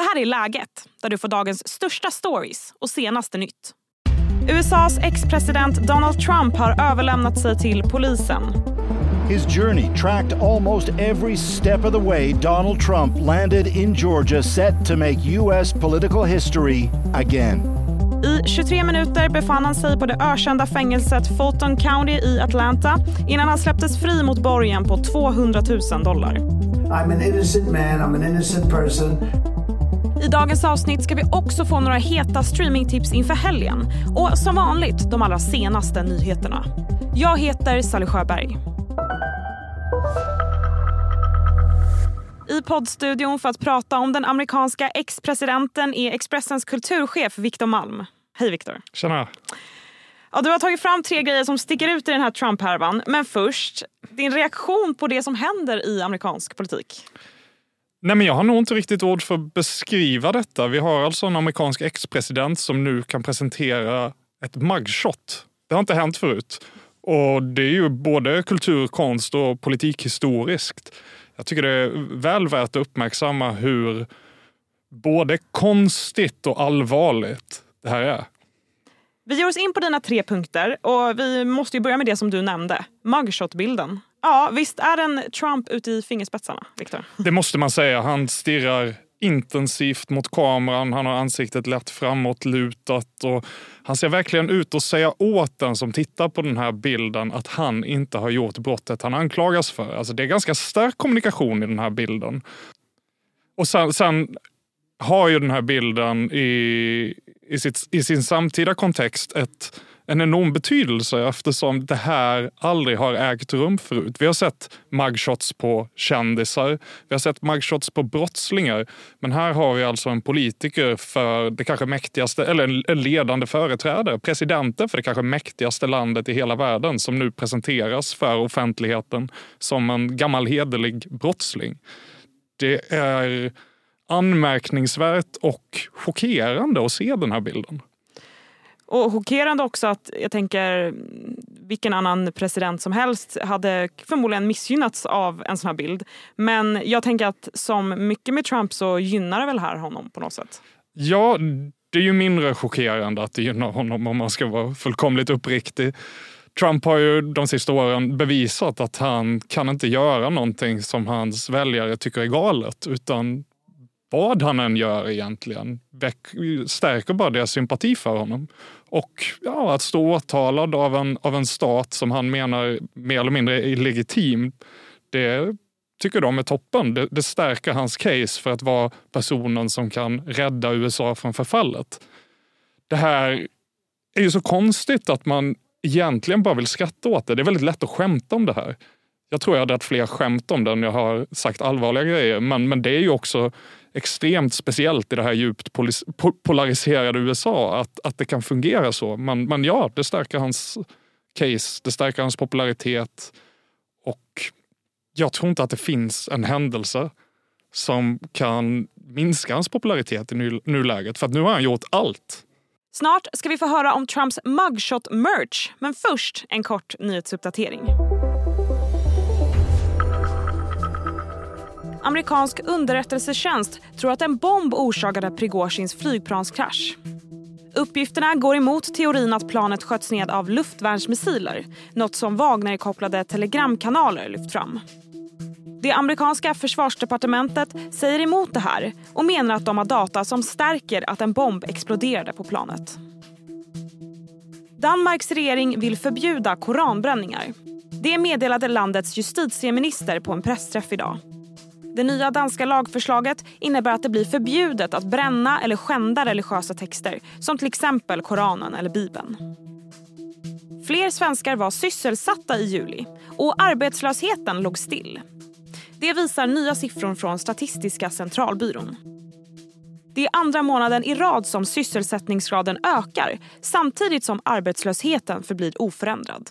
Det här är Läget, där du får dagens största stories och senaste nytt. USAs ex-president Donald Trump har överlämnat sig till polisen. His journey tracked almost every step of the way Donald Trump landed in Georgia set to make US political history again. I 23 minuter befann han sig på det ökända fängelset Fulton County i Atlanta innan han släpptes fri mot borgen på 200 000 dollar. I'm an innocent man, I'm an innocent person. Dagens avsnitt ska vi också få några heta streamingtips inför helgen och som vanligt de allra senaste nyheterna. Jag heter Sally Sjöberg. I poddstudion för att prata om den amerikanska ex-presidenten är Expressens kulturchef Viktor Malm. Hej Viktor. Tjena. Ja, du har tagit fram tre grejer som sticker ut i den här Trump-härvan. Men först, din reaktion på det som händer i amerikansk politik. Nej, men jag har nog inte riktigt ord för att beskriva detta. Vi har alltså en amerikansk ex-president som nu kan presentera ett mugshot. Det har inte hänt förut. Och det är ju både kultur, konst och politikhistoriskt. Jag tycker det är väl värt att uppmärksamma hur både konstigt och allvarligt det här är. Vi ger oss in på dina tre punkter och vi måste ju börja med det som du nämnde. Mugshot-bilden. Ja, visst är den Trump ute i fingerspetsarna, Victor? Det måste man säga. Han stirrar intensivt mot kameran. Han har ansiktet lätt framåtlutat och han ser verkligen ut att säga åt den som tittar på den här bilden att han inte har gjort brottet han anklagas för. Alltså det är ganska stark kommunikation i den här bilden. Och sen, sen har ju den här bilden i, i, sitt, i sin samtida kontext ett en enorm betydelse eftersom det här aldrig har ägt rum förut. Vi har sett mugshots på kändisar, vi har sett mugshots på brottslingar. Men här har vi alltså en politiker för det kanske mäktigaste, eller en ledande företrädare, presidenten för det kanske mäktigaste landet i hela världen som nu presenteras för offentligheten som en gammal hederlig brottsling. Det är anmärkningsvärt och chockerande att se den här bilden. Och chockerande också att jag tänker vilken annan president som helst hade förmodligen missgynnats av en sån här bild. Men jag tänker att som mycket med Trump så gynnar det väl här honom på något sätt? Ja, det är ju mindre chockerande att det gynnar honom om man ska vara fullkomligt uppriktig. Trump har ju de sista åren bevisat att han kan inte göra någonting som hans väljare tycker är galet utan vad han än gör egentligen stärker bara deras sympati för honom. Och ja, att stå åtalad av en, av en stat som han menar mer eller mindre är illegitim, det tycker de är toppen. Det, det stärker hans case för att vara personen som kan rädda USA från förfallet. Det här är ju så konstigt att man egentligen bara vill skratta åt det. Det är väldigt lätt att skämta om det här. Jag tror jag har dragit fler skämt om det än jag har sagt allvarliga grejer. Men, men det är ju också extremt speciellt i det här djupt polariserade USA att, att det kan fungera så. Men, men ja, det stärker hans case, det stärker hans popularitet och jag tror inte att det finns en händelse som kan minska hans popularitet i nuläget. För att nu har han gjort allt. Snart ska vi få höra om Trumps mugshot-merch. Men först en kort nyhetsuppdatering. Amerikansk underrättelsetjänst tror att en bomb orsakade Prigozjins flygplanskrasch. Uppgifterna går emot teorin att planet sköts ned av luftvärnsmissiler något som Wagner-kopplade telegramkanaler lyft fram. Det amerikanska försvarsdepartementet säger emot det här och menar att de har data som stärker att en bomb exploderade på planet. Danmarks regering vill förbjuda koranbränningar. Det meddelade landets justitieminister på en pressträff idag. Det nya danska lagförslaget innebär att det blir förbjudet att bränna eller skända religiösa texter som till exempel Koranen eller Bibeln. Fler svenskar var sysselsatta i juli och arbetslösheten låg still. Det visar nya siffror från Statistiska centralbyrån. Det är andra månaden i rad som sysselsättningsgraden ökar samtidigt som arbetslösheten förblir oförändrad.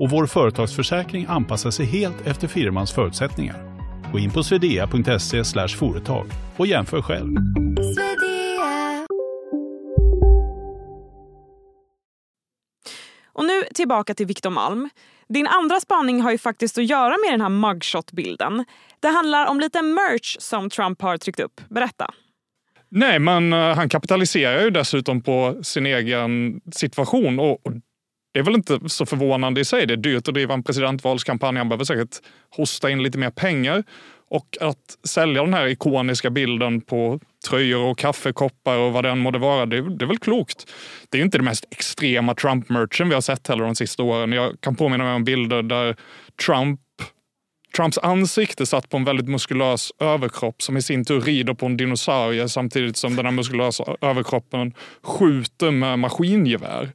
och vår företagsförsäkring anpassar sig helt efter firmans förutsättningar. Gå in på swedea.se företag och jämför själv. Och nu tillbaka till Victor Malm. Din andra spaning har ju faktiskt att göra med den här mugshot-bilden. Det handlar om lite merch som Trump har tryckt upp. Berätta. Nej, men uh, han kapitaliserar ju dessutom på sin egen situation. Och, och, det är väl inte så förvånande i sig. Det är dyrt att driva en presidentvalskampanj. Han behöver säkert hosta in lite mer pengar. Och att sälja den här ikoniska bilden på tröjor och kaffekoppar och vad det än måste vara, det, det är väl klokt. Det är inte det mest extrema Trump-merchen vi har sett heller de sista åren. Jag kan påminna mig om bilder där Trump Trumps ansikte satt på en väldigt muskulös överkropp som i sin tur rider på en dinosaurie samtidigt som den här muskulösa överkroppen skjuter med maskingevär.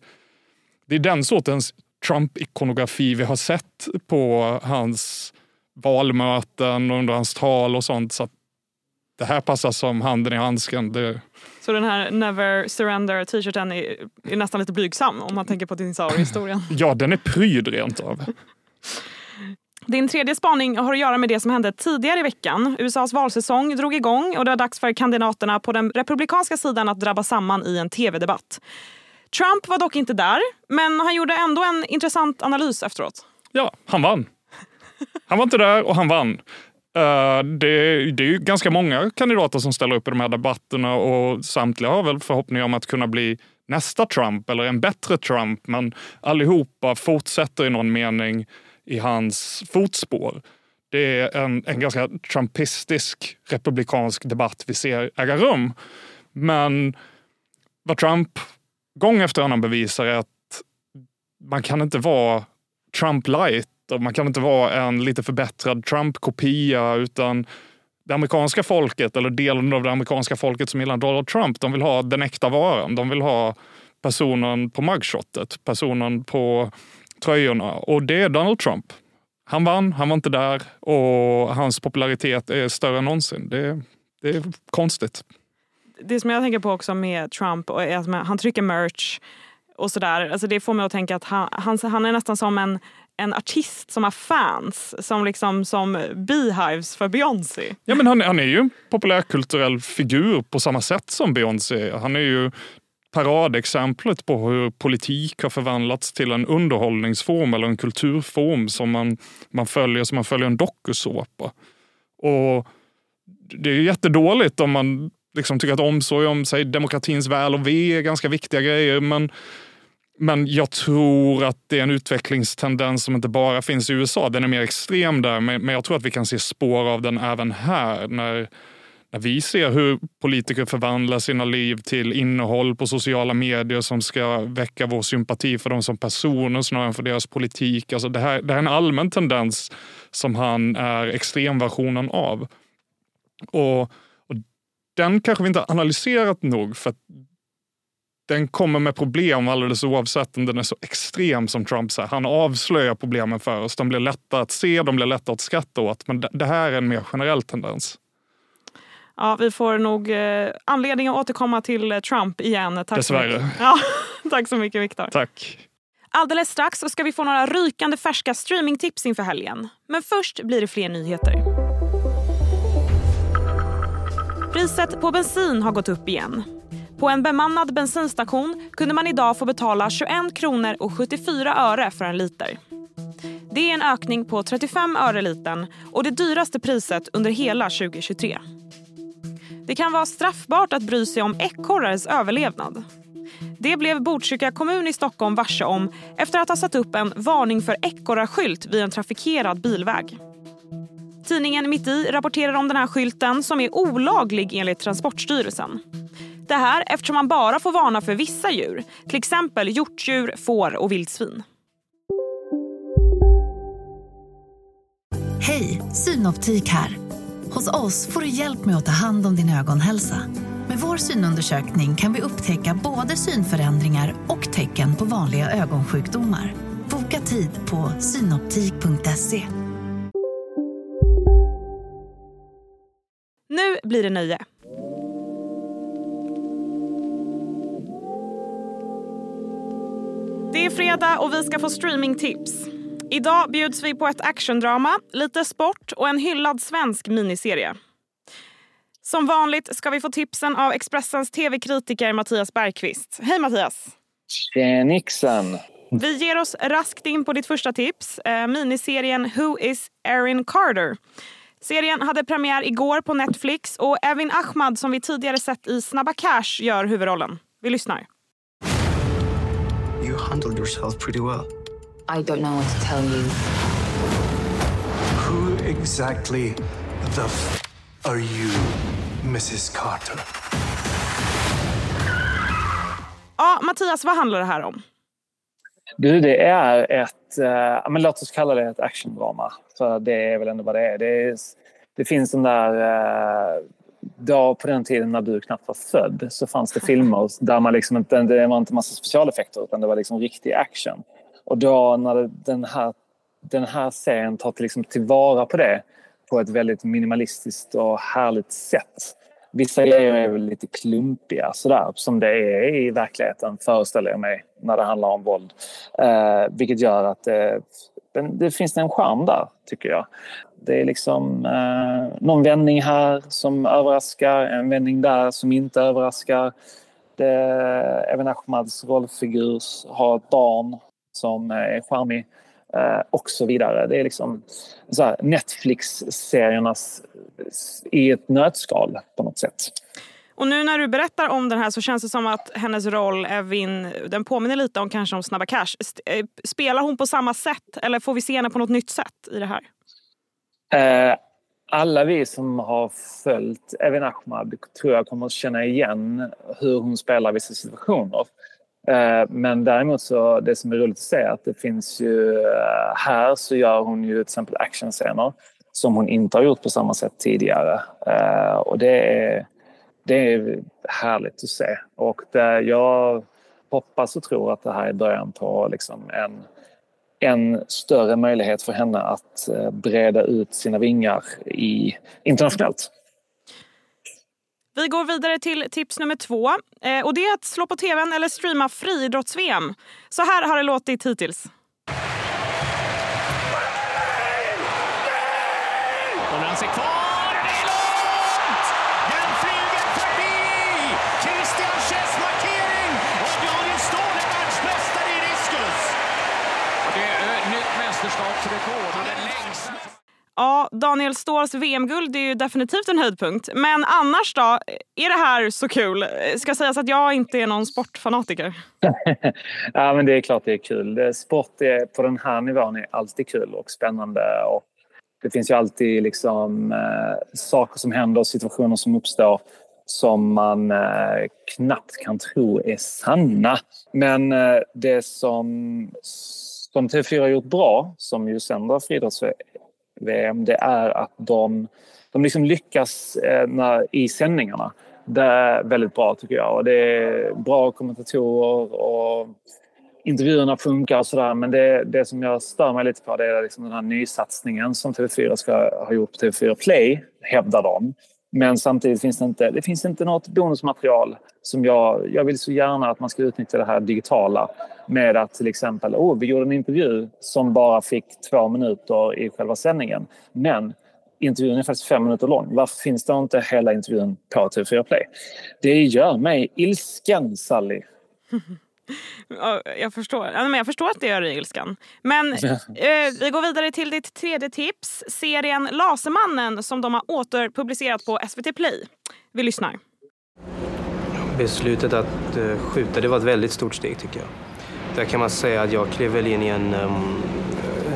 Det är den sortens Trump-ikonografi vi har sett på hans valmöten och under hans tal och sånt. Så det här passar som handen i handsken. Det... Så den här Never Surrender t-shirten är, är, nästan lite blygsam om man tänker på dinosauriehistorien? ja, den är pryd rent av. Din tredje spaning har att göra med det som hände tidigare i veckan. USAs valsäsong drog igång och det var dags för kandidaterna på den republikanska sidan att drabba samman i en tv-debatt. Trump var dock inte där, men han gjorde ändå en intressant analys efteråt. Ja, han vann. Han var inte där och han vann. Uh, det, det, är ju ganska många kandidater som ställer upp i de här debatterna och samtliga har väl förhoppningar om att kunna bli nästa Trump eller en bättre Trump. Men allihopa fortsätter i någon mening i hans fotspår. Det är en, en ganska trumpistisk republikansk debatt vi ser äga rum. Men vad Trump gång efter annan bevisar är att man kan inte vara Trump light och man kan inte vara en lite förbättrad Trump-kopia utan det amerikanska folket, eller delen av det amerikanska folket som gillar Donald Trump, de vill ha den äkta varan. De vill ha personen på mugshotet, personen på tröjorna. Och det är Donald Trump. Han vann, han var inte där och hans popularitet är större än någonsin. Det, det är konstigt. Det som jag tänker på också med Trump är att han trycker merch och sådär. Alltså det får mig att tänka att han, han, han är nästan som en en artist som har fans som liksom som beehives för Beyoncé. Ja, men han, han är ju en populärkulturell figur på samma sätt som Beyoncé. Han är ju paradexemplet på hur politik har förvandlats till en underhållningsform eller en kulturform som man, man följer som man följer en dokusåpa. Och det är jättedåligt om man liksom tycker att omsorg om sig, demokratins väl och ve är ganska viktiga grejer. Men men jag tror att det är en utvecklingstendens som inte bara finns i USA. Den är mer extrem där, men jag tror att vi kan se spår av den även här. När, när vi ser hur politiker förvandlar sina liv till innehåll på sociala medier som ska väcka vår sympati för dem som personer snarare än för deras politik. Alltså det, här, det här är en allmän tendens som han är extremversionen av. Och den kanske vi inte har analyserat nog för den kommer med problem alldeles oavsett om den är så extrem som Trump säger. Han avslöjar problemen för oss. De blir lätta att se, de blir lätta att skratta åt. Men det här är en mer generell tendens. Ja, vi får nog eh, anledning att återkomma till Trump igen. Tack Dessvärre. Så mycket. Ja, tack så mycket, Viktor. Tack. Alldeles strax ska vi få några rykande färska streamingtips inför helgen. Men först blir det fler nyheter. Priset på bensin har gått upp igen. På en bemannad bensinstation kunde man idag få betala 21 kronor och 74 öre för en liter. Det är en ökning på 35 öre litern och det dyraste priset under hela 2023. Det kan vara straffbart att bry sig om ekorrars överlevnad. Det blev Botkyrka kommun i Stockholm varse om efter att ha satt upp en varning för ekorrarskylt vid en trafikerad bilväg. Tidningen Mitt i rapporterar om den här skylten som är olaglig enligt Transportstyrelsen. Det här eftersom man bara får varna för vissa djur, till exempel hjortdjur, får och vildsvin. Hej, Synoptik här. Hos oss får du hjälp med att ta hand om din ögonhälsa. Med vår synundersökning kan vi upptäcka både synförändringar och tecken på vanliga ögonsjukdomar. Boka tid på synoptik.se. blir det nöje. Det är fredag och vi ska få streamingtips. Idag bjuds vi på ett actiondrama, lite sport och en hyllad svensk miniserie. Som vanligt ska vi få tipsen av Expressens tv-kritiker Mattias Bergqvist. Hej Mattias! Tjenixen! Vi ger oss raskt in på ditt första tips, eh, miniserien Who is Erin Carter? Serien hade premiär igår på Netflix och Evin Ahmad som vi tidigare sett i Snabba Cash gör huvudrollen. Vi lyssnar. You handled yourself pretty well. I don't know what to tell you. Who exactly the f are you, Mrs Carter? Ja, Mattias, vad handlar det här om? Du, det är ett, eh, men låt oss kalla det ett actiondrama. För det är väl ändå vad det är. Det, är, det finns den där, eh, då på den tiden när du knappt var född så fanns det filmer där man liksom inte, det var inte massa specialeffekter utan det var liksom riktig action. Och då när den här, den här serien tar till, liksom tillvara på det på ett väldigt minimalistiskt och härligt sätt. Vissa grejer är väl lite klumpiga sådär som det är i verkligheten föreställer jag mig när det handlar om våld. Eh, vilket gör att det, det finns en charm där tycker jag. Det är liksom eh, någon vändning här som överraskar, en vändning där som inte överraskar. Det, även Ahmads rollfigur har ett barn som är charmig eh, och så vidare. Det är liksom Netflix-seriernas i ett nötskal på något sätt. Och nu när du berättar om den här så känns det som att hennes roll, Evin, den påminner lite om kanske om Snabba Cash. Eh, spelar hon på samma sätt eller får vi se henne på något nytt sätt i det här? Eh, alla vi som har följt Evin Ahmad tror jag kommer att känna igen hur hon spelar vissa situationer. Eh, men däremot så det som är roligt att se är att det finns ju eh, här så gör hon ju till exempel actionscener som hon inte har gjort på samma sätt tidigare. Eh, och det är det är härligt att se. Och det, jag hoppas och tror att det här är början på liksom en, en större möjlighet för henne att eh, breda ut sina vingar i, internationellt. Vi går vidare till tips nummer två. Eh, och Det är att slå på tvn eller streama friidrotts-VM. Så här har det låtit hittills. Ja, Daniel Ståhls VM-guld är ju definitivt en höjdpunkt. Men annars då? Är det här så kul? Ska sägas att jag inte är någon sportfanatiker. ja, men det är klart det är kul. Sport är, på den här nivån är alltid kul och spännande. Och det finns ju alltid liksom, eh, saker som händer och situationer som uppstår som man eh, knappt kan tro är sanna. Men eh, det som, som TV4 har gjort bra, som ju sänder friidrotts VM, det är att de, de liksom lyckas eh, när, i sändningarna. Det är väldigt bra tycker jag. Och det är bra kommentatorer och intervjuerna funkar och sådär. Men det, det som jag stör mig lite på det är liksom den här nysatsningen som TV4 ska ha gjort på TV4 Play, hävdar de. Men samtidigt finns det inte, det finns inte något bonusmaterial som jag... Jag vill så gärna att man ska utnyttja det här digitala med att till exempel, oh, vi gjorde en intervju som bara fick två minuter i själva sändningen. Men intervjun är faktiskt fem minuter lång. Varför finns det inte hela intervjun på TV4 Play? Det gör mig ilsken, Sally. Jag förstår. jag förstår att det gör dig ilskan. Men eh, vi går vidare till ditt tredje tips. Serien Lasermannen som de har återpublicerat på SVT Play. Vi lyssnar. Beslutet att uh, skjuta det var ett väldigt stort steg tycker jag. Där kan man säga att jag klev väl in i en, um,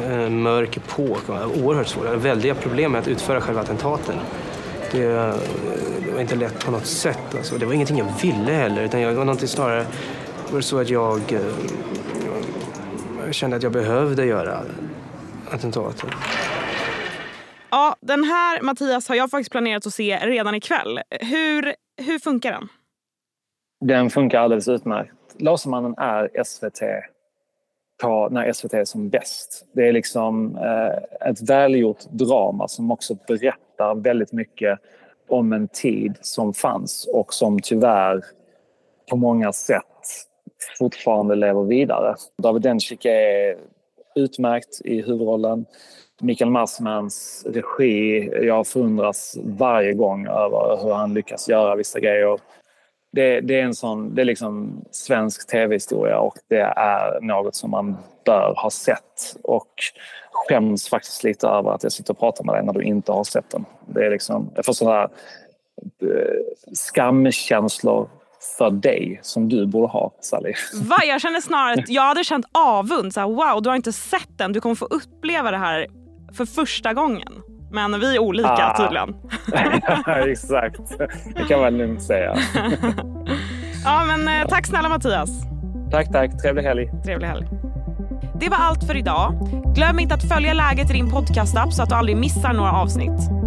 en mörk epok. Oerhört hade väldiga problem med att utföra själva attentaten. Det, det, var inte lätt på något sätt. Alltså. Det var ingenting jag ville heller. Utan jag var någonting snarare var det så att jag, jag eh, kände att jag behövde göra attentaten. Ja, den här Mattias har jag faktiskt planerat att se redan ikväll. Hur, hur funkar den? Den funkar alldeles utmärkt. Lasermannen är SVT på när SVT är som bäst. Det är liksom eh, ett välgjort drama som också berättar väldigt mycket om en tid som fanns och som tyvärr på många sätt fortfarande lever vidare. David Dencik är utmärkt i huvudrollen. Mikael Massmans regi, jag förundras varje gång över hur han lyckas göra vissa grejer. Det, det är en sån, det är liksom svensk tv-historia och det är något som man bör ha sett. Och skäms faktiskt lite över att jag sitter och pratar med dig när du inte har sett den. Det är liksom, jag får sådana här eh, skamkänslor för dig som du borde ha, Sally. Va? Jag känner snarare att jag hade känt avund. Så här, wow, du har inte sett den. Du kommer få uppleva det här för första gången. Men vi är olika ah. tydligen. Exakt, det kan man lugnt säga. ja, men eh, tack snälla Mattias. Tack, tack. Trevlig helg. Trevlig helg. Det var allt för idag. Glöm inte att följa läget i din podcastapp så att du aldrig missar några avsnitt.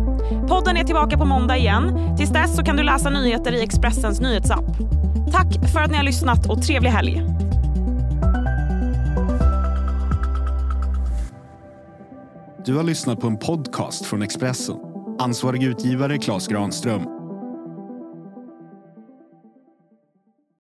Podden är tillbaka på måndag igen. Tills dess så kan du läsa nyheter i Expressens nyhetsapp. Tack för att ni har lyssnat och trevlig helg. Du har lyssnat på en podcast från Expressen. Ansvarig utgivare Klas Granström